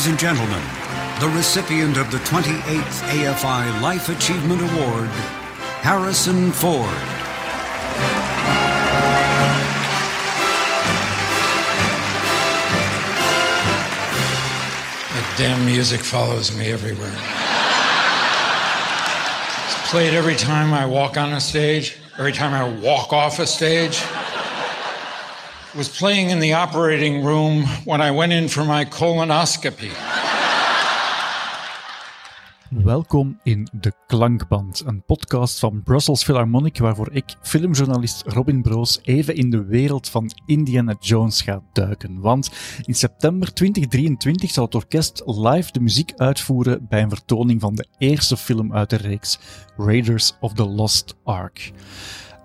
Ladies and gentlemen, the recipient of the 28th AFI Life Achievement Award, Harrison Ford. That damn music follows me everywhere. It's played every time I walk on a stage, every time I walk off a stage. Was playing in the operating room when I went in for my colonoscopy. Welkom in De Klankband, een podcast van Brussels Philharmonic waarvoor ik, filmjournalist Robin Broos, even in de wereld van Indiana Jones ga duiken. Want in september 2023 zal het orkest live de muziek uitvoeren bij een vertoning van de eerste film uit de reeks, Raiders of the Lost Ark.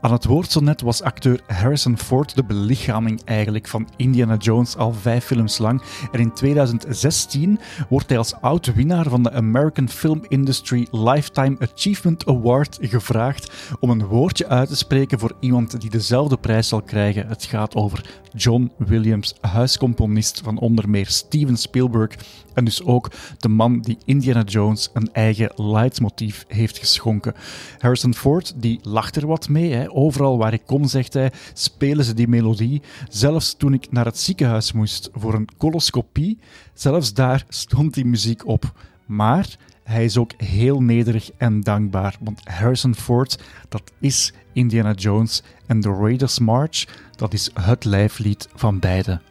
Aan het woord zo net was acteur Harrison Ford de belichaming eigenlijk van Indiana Jones al vijf films lang. En in 2016 wordt hij als oud-winnaar van de American Film Industry Lifetime Achievement Award gevraagd om een woordje uit te spreken voor iemand die dezelfde prijs zal krijgen. Het gaat over John Williams, huiscomponist van onder meer Steven Spielberg en dus ook de man die Indiana Jones een eigen leidmotief heeft geschonken. Harrison Ford die lacht er wat mee. Hè. Overal waar ik kom, zegt hij, spelen ze die melodie. Zelfs toen ik naar het ziekenhuis moest voor een coloscopie, zelfs daar stond die muziek op. Maar hij is ook heel nederig en dankbaar, want Harrison Ford, dat is Indiana Jones en The Raiders March, dat is het lijflied van beide.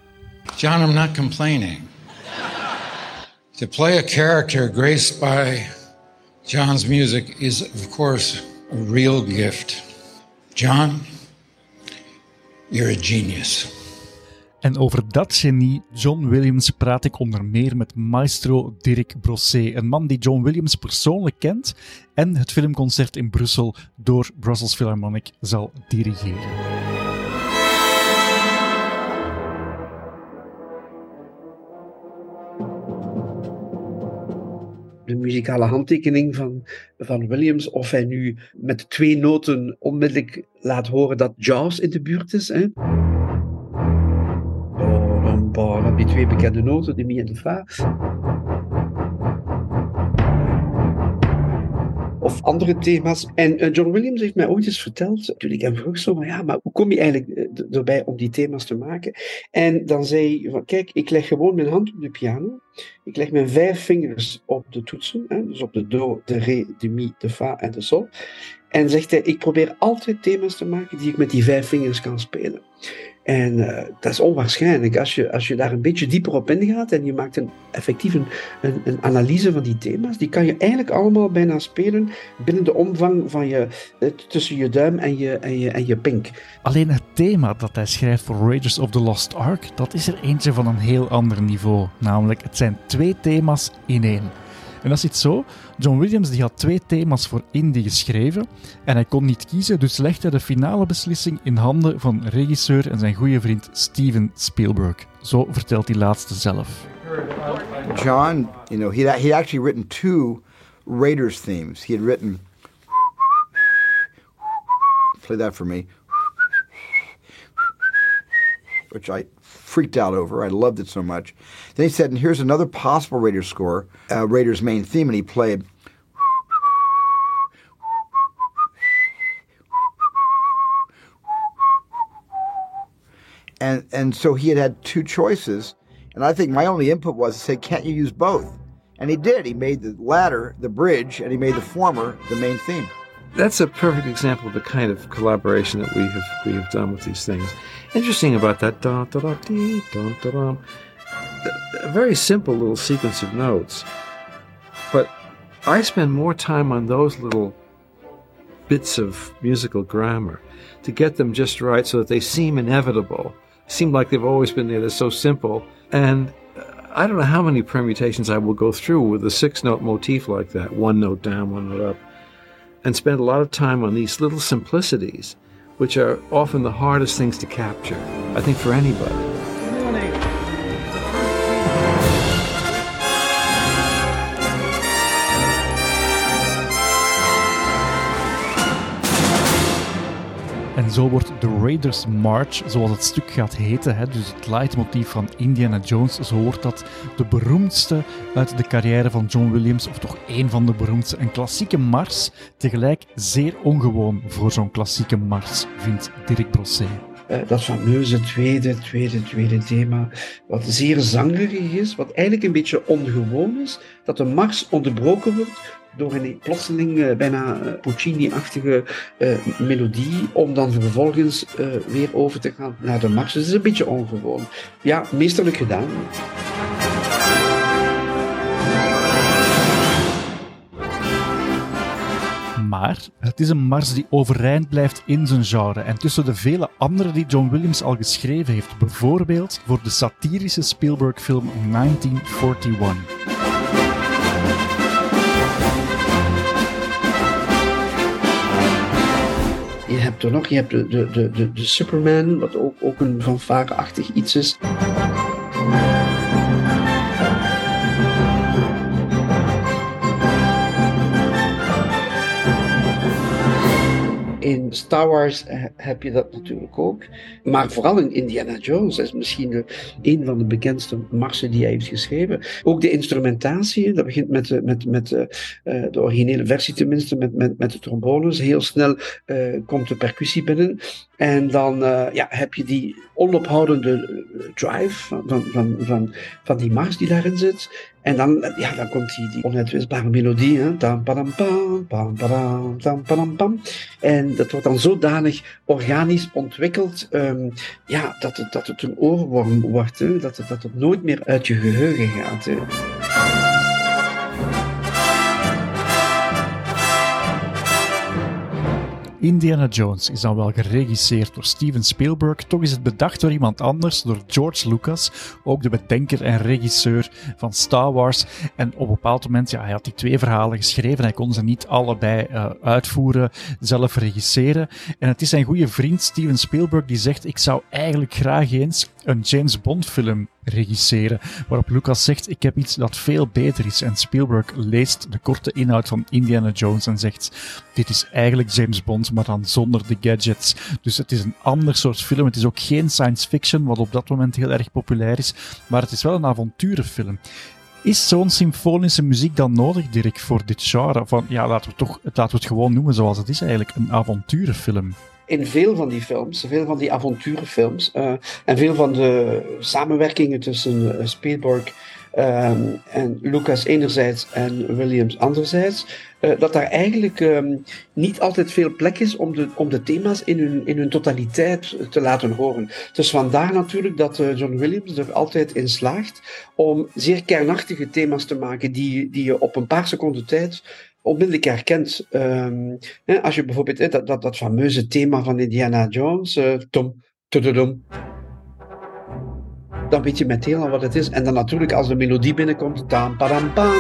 John, I'm not complaining. To play a character graced by John's music is, of course, a real gift. John, you're a genius. En over dat genie, John Williams, praat ik onder meer met maestro Dirk Brosset, een man die John Williams persoonlijk kent en het filmconcert in Brussel door Brussels Philharmonic zal dirigeren. Muzikale handtekening van, van Williams, of hij nu met twee noten onmiddellijk laat horen dat jazz in de buurt is. Hè. Die twee bekende noten, de mi en de fa. of andere thema's. En uh, John Williams heeft mij ooit eens verteld, toen ik hem vroeg zo, maar ja, maar hoe kom je eigenlijk uh, erbij om die thema's te maken? En dan zei hij, van, kijk, ik leg gewoon mijn hand op de piano, ik leg mijn vijf vingers op de toetsen, hè, dus op de do, de re, de mi, de fa en de sol. En zegt hij, ik probeer altijd thema's te maken die ik met die vijf vingers kan spelen. En uh, dat is onwaarschijnlijk. Als je, als je daar een beetje dieper op ingaat en je maakt een, effectief een, een, een, analyse van die thema's, die kan je eigenlijk allemaal bijna spelen binnen de omvang van je, uh, tussen je duim en je, en, je, en je pink. Alleen het thema dat hij schrijft voor Raiders of the Lost Ark, dat is er eentje van een heel ander niveau. Namelijk, het zijn twee thema's in één. En dat zit zo. John Williams die had twee thema's voor Indie geschreven en hij kon niet kiezen, dus legde hij de finale beslissing in handen van regisseur en zijn goede vriend Steven Spielberg. Zo vertelt hij laatste zelf. John, you know, he he actually written two Raiders themes. He had written play that for me. Which I freaked out over. I loved it so much. Then he said, and here's another possible Raiders score, uh, Raiders main theme, and he played. And, and so he had had two choices. And I think my only input was to say, can't you use both? And he did. He made the latter the bridge, and he made the former the main theme. That's a perfect example of the kind of collaboration that we have we have done with these things. Interesting about that da da da dee da da da. A very simple little sequence of notes, but I spend more time on those little bits of musical grammar to get them just right so that they seem inevitable, seem like they've always been there. They're so simple, and uh, I don't know how many permutations I will go through with a six-note motif like that, one note down, one note up, and spend a lot of time on these little simplicities which are often the hardest things to capture, I think, for anybody. En zo wordt The Raiders March, zoals het stuk gaat heten, hè, dus het leidmotief van Indiana Jones, zo wordt dat de beroemdste uit de carrière van John Williams, of toch één van de beroemdste. Een klassieke mars, tegelijk zeer ongewoon voor zo'n klassieke mars, vindt Dirk Brosset. Uh, dat fameuze tweede, tweede, tweede thema, wat zeer zangerig is, wat eigenlijk een beetje ongewoon is, dat de mars onderbroken wordt door een plotseling uh, bijna uh, Puccini-achtige melodie, om dan vervolgens weer over te gaan naar de mars. Dus het is een beetje ongewoon. Ja, meesterlijk gedaan. Maar het is een mars die overeind blijft in zijn genre en tussen de vele andere die John Williams al geschreven heeft, bijvoorbeeld voor de satirische Spielberg-film 1941. Nog, je hebt de, de, de, de, Superman, wat ook, ook een fanfare-achtig iets is. Star Wars eh, heb je dat natuurlijk ook. Maar vooral in Indiana Jones. Is misschien een van de bekendste marsen die hij heeft geschreven. Ook de instrumentatie. Dat begint met, de, met, met de, uh, de originele versie tenminste. Met, met, met de trombones. Heel snel komt de percussie binnen. En dan ja, heb je die onophoudende drive van, van, van, van, van die mars die daarin zit. En dan, ja, dan komt die, die onuitwisbare melodie. Hè? Pam, pam, pam. En dat wordt dan zodanig organisch ontwikkeld um, ja, dat, het, dat het een oorworm wordt. Hè? Dat, het, dat het nooit meer uit je geheugen gaat. Hè? Indiana Jones is dan wel geregisseerd door Steven Spielberg, toch is het bedacht door iemand anders, door George Lucas, ook de bedenker en regisseur van Star Wars. En op een bepaald moment, ja, hij had die twee verhalen geschreven, hij kon ze niet allebei uh, uitvoeren, zelf regisseren. En het is zijn goede vriend Steven Spielberg die zegt, ik zou eigenlijk graag eens een James Bond film regisseren. Waarop Lucas zegt: Ik heb iets dat veel beter is. En Spielberg leest de korte inhoud van Indiana Jones en zegt: Dit is eigenlijk James Bond, maar dan zonder de gadgets. Dus het is een ander soort film. Het is ook geen science fiction, wat op dat moment heel erg populair is. Maar het is wel een avonturenfilm. Is zo'n symfonische muziek dan nodig, Dirk, voor dit genre? Van ja, laten we, toch, laten we het gewoon noemen zoals het is eigenlijk: een avonturenfilm in veel van die films, veel van die avonturenfilms uh, en veel van de samenwerkingen tussen uh, Spielberg um, en Lucas enerzijds en Williams anderzijds, uh, dat daar eigenlijk um, niet altijd veel plek is om de, om de thema's in hun, in hun totaliteit te laten horen. Dus vandaar natuurlijk dat John Williams er altijd in slaagt om zeer kernachtige thema's te maken die, die je op een paar seconden tijd onmiddellijk herkent. Um, hè, als je bijvoorbeeld dat, dat, dat fameuze thema van Indiana Jones, uh, tom, tududum, dan weet je meteen al wat het is. En dan natuurlijk als de melodie binnenkomt, tam, padam, pam.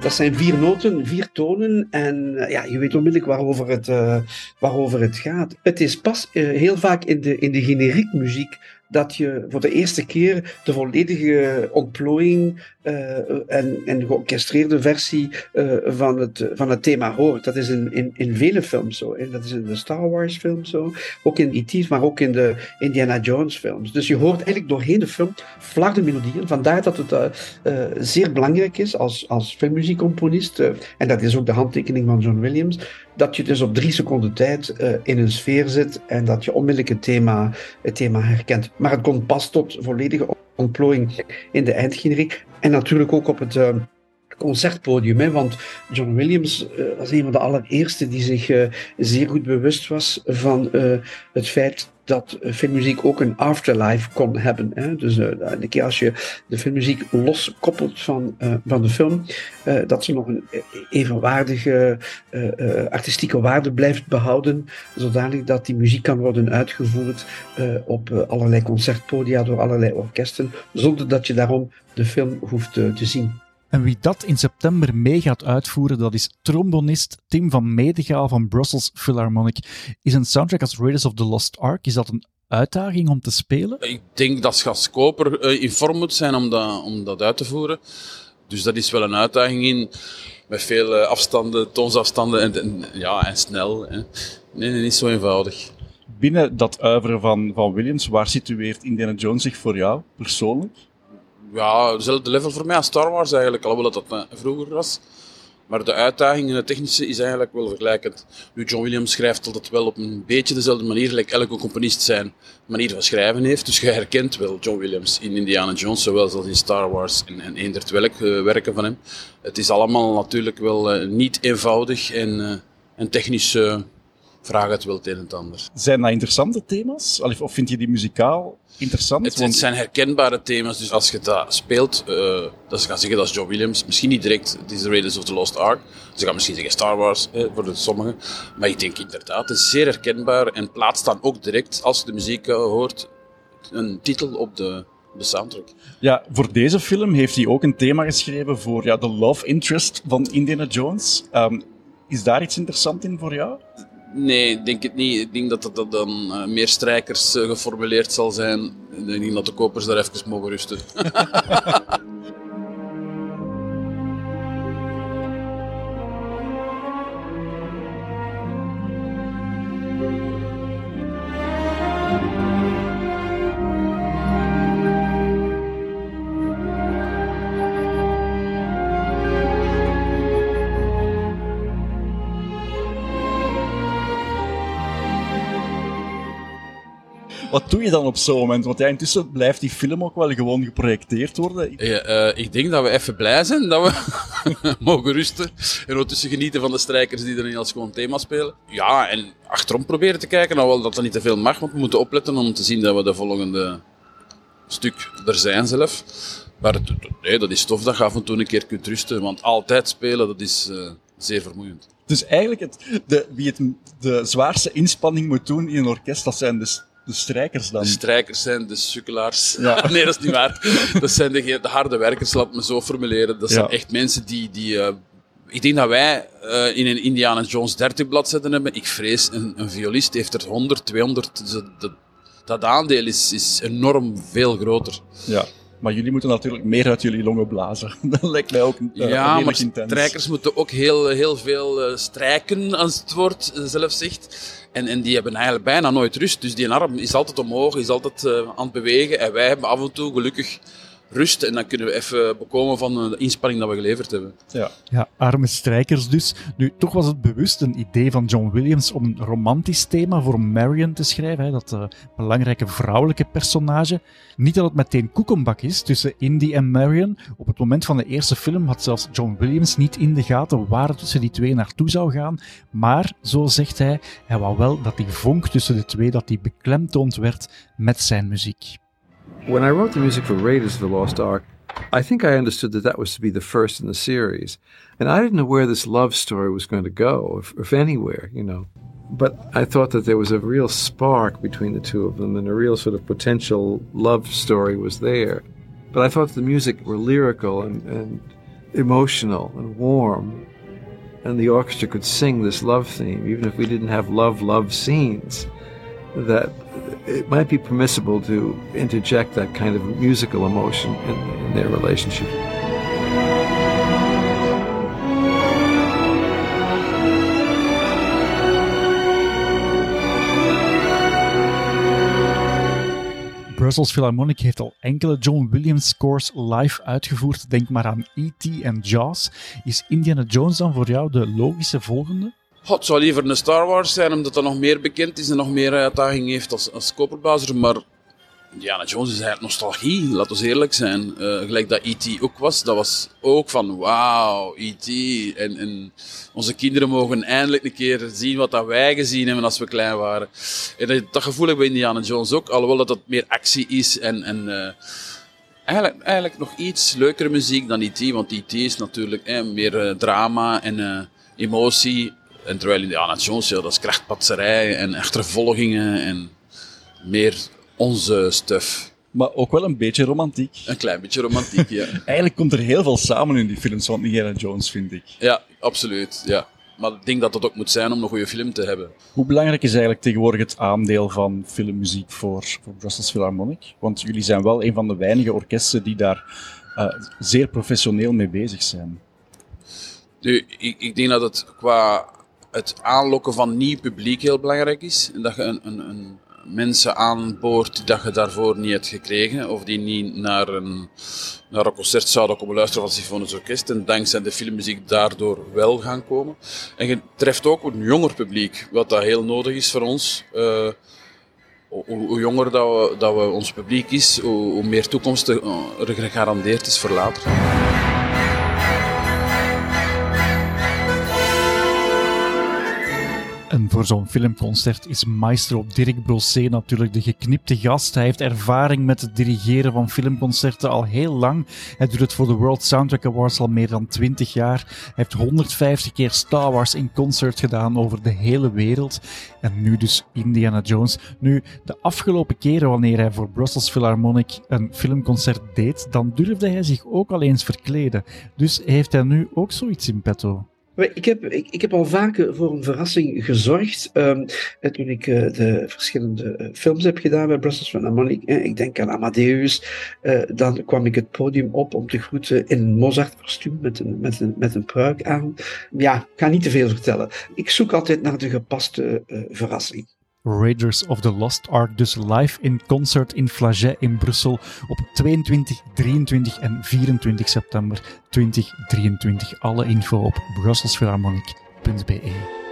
Dat zijn vier noten, vier tonen en uh, ja, je weet onmiddellijk waarover het, uh, waarover het gaat. Het is pas heel vaak in de, in de generiek muziek dat je voor de eerste keer de volledige ontplooiing uh, en, en georchestreerde versie uh, van, het, van het thema hoort. Dat is in, in, in vele films zo. En dat is in de Star Wars films zo. Ook in E.T., maar ook in de Indiana Jones films. Dus je hoort eigenlijk doorheen de film flarde melodieën. Vandaar dat het uh, zeer belangrijk is als, als filmmuziekcomponist. en dat is ook de handtekening van John Williams. Dat je dus op drie seconden tijd in een sfeer zit en dat je onmiddellijk het thema, het thema herkent. Maar het komt pas tot volledige ontplooiing in de eindgeneriek. En natuurlijk ook op het uh, concertpodium. Hè, want John Williams uh, was een van de allereerste die zich uh, zeer goed bewust was van het feit dat filmmuziek ook een afterlife kon hebben. Hè? Dus een keer als je de filmmuziek loskoppelt van, van de film, dat ze nog een evenwaardige artistieke waarde blijft behouden, zodanig dat die muziek kan worden uitgevoerd op allerlei concertpodia door allerlei orkesten, zonder dat je daarom de film hoeft te zien. En wie dat in september mee gaat uitvoeren, dat is trombonist Tim van Medegaal van Brussels Philharmonic. Is een soundtrack als Raiders of the Lost Ark, is dat een uitdaging om te spelen? Ik denk dat Schaskoper uh, in vorm moet zijn om dat, om dat uit te voeren. Dus dat is wel een uitdaging in, met veel uh, afstanden, toonsafstanden en, en, ja, en snel. Hè. Nee, nee, niet zo eenvoudig. Binnen dat uiveren van, van Williams, waar situeert Indiana Jones zich voor jou persoonlijk? Ja, hetzelfde level voor mij als Star Wars eigenlijk, alhoewel dat dat eh, vroeger was. Maar de uitdaging en het technische is eigenlijk wel vergelijkend. Nu, John Williams schrijft altijd wel op een beetje dezelfde manier, gelijk elke componist zijn manier van schrijven heeft. Dus je herkent wel John Williams in Indiana Jones, zowel als in Star Wars en, en eender welk uh, werken van hem. Het is allemaal natuurlijk wel uh, niet eenvoudig en, uh, en technisch vraagt het wel het een en het ander. Zijn dat interessante thema's? Of vind je die muzikaal interessant? Het, het zijn herkenbare thema's, dus als je dat speelt, uh, dat ze gaan zeggen dat is John Williams. Misschien niet direct, is The Raiders of the Lost Ark. Ze gaan misschien zeggen Star Wars, eh, voor de sommigen. Maar ik denk inderdaad, het is zeer herkenbaar en plaatst dan ook direct, als je de muziek uh, hoort, een titel op de, de soundtrack. Ja, voor deze film heeft hij ook een thema geschreven voor ja, de love interest van Indiana Jones. Um, is daar iets interessants in voor jou? Nee, ik denk het niet. Ik denk dat dat dan uh, meer strijkers uh, geformuleerd zal zijn. Ik denk dat de kopers daar even mogen rusten. Wat doe je dan op zo'n moment? Want ja, intussen blijft die film ook wel gewoon geprojecteerd worden. Ja, uh, ik denk dat we even blij zijn dat we mogen rusten. En ondertussen genieten van de strijkers die er niet als gewoon thema spelen. Ja, en achterom proberen te kijken. Nou, wel dat er niet te veel mag, want we moeten opletten om te zien dat we de volgende stuk er zijn zelf. Maar nee, dat is tof dat je af en toe een keer kunt rusten. Want altijd spelen, dat is uh, zeer vermoeiend. Dus eigenlijk, het, de, wie het de zwaarste inspanning moet doen in een orkest, dat zijn de de strijkers dan? De strijkers zijn de sukkelaars. Ja. nee, dat is niet waar. Dat zijn de, de harde werkers, laat me zo formuleren. Dat zijn ja. echt mensen die... die uh, ik denk dat wij uh, in een Indiana Jones 30 bladzijden hebben. Ik vrees, een, een violist heeft er 100, 200. De, de, dat aandeel is, is enorm veel groter. Ja. Maar jullie moeten natuurlijk meer uit jullie longen blazen. dat lijkt mij ook uh, Ja, maar intens. strijkers moeten ook heel, heel veel uh, strijken, als het woord zelf zegt. En, en die hebben eigenlijk bijna nooit rust. Dus die arm is altijd omhoog, is altijd aan het bewegen. En wij hebben af en toe gelukkig rust. En dan kunnen we even bekomen van de inspanning dat we geleverd hebben. Ja, ja arme strijkers dus. Nu, toch was het bewust een idee van John Williams om een romantisch thema voor Marion te schrijven. Hè, dat uh, belangrijke vrouwelijke personage. Niet dat het meteen koekenbak is tussen Indy en Marion. Op het moment van de eerste film had zelfs John Williams niet in de gaten waar het tussen die twee naartoe zou gaan. Maar, zo zegt hij, hij wou wel dat die vonk tussen de twee dat die beklemtoond werd met zijn muziek. When I wrote the music for Raiders of the Lost Ark, I think I understood that that was to be the first in the series. And I didn't know where this love story was going to go, if, if anywhere, you know. But I thought that there was a real spark between the two of them and a real sort of potential love story was there. But I thought the music were lyrical and, and emotional and warm. And the orchestra could sing this love theme, even if we didn't have love, love scenes. That it might be permissible to interject that kind of musical emotion in, in their relationship. Brussels Philharmonic heeft al enkele John Williams scores live uitgevoerd. Denk maar aan E.T. en Jaws. Is Indiana Jones dan voor jou de logische volgende? Het zou liever een Star Wars zijn, omdat dat nog meer bekend is en nog meer uitdaging heeft als, als koperbazer. Maar Indiana Jones is eigenlijk nostalgie, laten we eerlijk zijn. Uh, gelijk dat E.T. ook was, dat was ook van wauw, E.T. En, en, onze kinderen mogen eindelijk een keer zien wat dat wij gezien hebben als we klein waren. En dat, dat gevoel heb ik bij Indiana Jones ook, alhoewel dat het meer actie is en... en uh, Eigenlijk, eigenlijk nog iets leukere muziek dan E.T., want E.T. is natuurlijk eh, meer uh, drama en emotie. En terwijl Indiana Jones, ja, dat is krachtpatserij en achtervolgingen en meer onze stuff. Maar ook wel een beetje romantiek. Een klein beetje romantiek, ja. Eigenlijk komt er heel veel samen in die films van Indiana Jones, vind ik. Ja, absoluut, ja. Maar ik denk dat dat ook moet zijn om een goede film te hebben. Hoe belangrijk is eigenlijk tegenwoordig het aandeel van filmmuziek voor, voor Brussels Philharmonic? Want jullie zijn wel een van de weinige orkesten die daar uh, zeer professioneel mee bezig zijn. Nu, ik, ik denk dat het qua het aanlokken van nieuw publiek heel belangrijk is. Dat je een, een, een mensen aanboord dat je daarvoor niet hebt gekregen, of die niet naar een, naar een concert zouden komen luisteren van Symfonisch Orkest. En dankzij de filmmuziek daardoor wel gaan komen. En je treft ook een jonger publiek, wat dat heel nodig is voor ons. Uh, hoe, jonger dat we, dat we ons publiek is, hoe, hoe meer toekomst er gegarandeerd is voor later. En voor zo'n filmconcert is maestro Dirk Brossé natuurlijk de geknipte gast. Hij heeft ervaring met het dirigeren van filmconcerten al heel lang. Hij doet het voor de World Soundtrack Awards al meer dan 20 jaar. Hij heeft 150 keer Star Wars in concert gedaan over de hele wereld. En nu dus Indiana Jones. Nu, de afgelopen keren wanneer hij voor Brussels Philharmonic een filmconcert deed, dan durfde hij zich ook al eens verkleden. Dus heeft hij nu ook zoiets in petto. Ik heb, ik, ik, heb al vaker voor een verrassing gezorgd. Um, toen ik uh, de verschillende uh, films heb gedaan bij Brussels Philharmonic. Eh, ik denk aan Amadeus. Dan kwam ik het podium op om te groeten in een Mozart-kostuum met een, met, een, met een pruik aan. Ja, ik ga niet te veel vertellen. Ik zoek altijd naar de gepaste verrassing. Raiders of the Lost Ark dus live in concert in Flaget in Brussel op 22, 23 en 24 september 2023. Alle info op brusselsphilharmonic.be.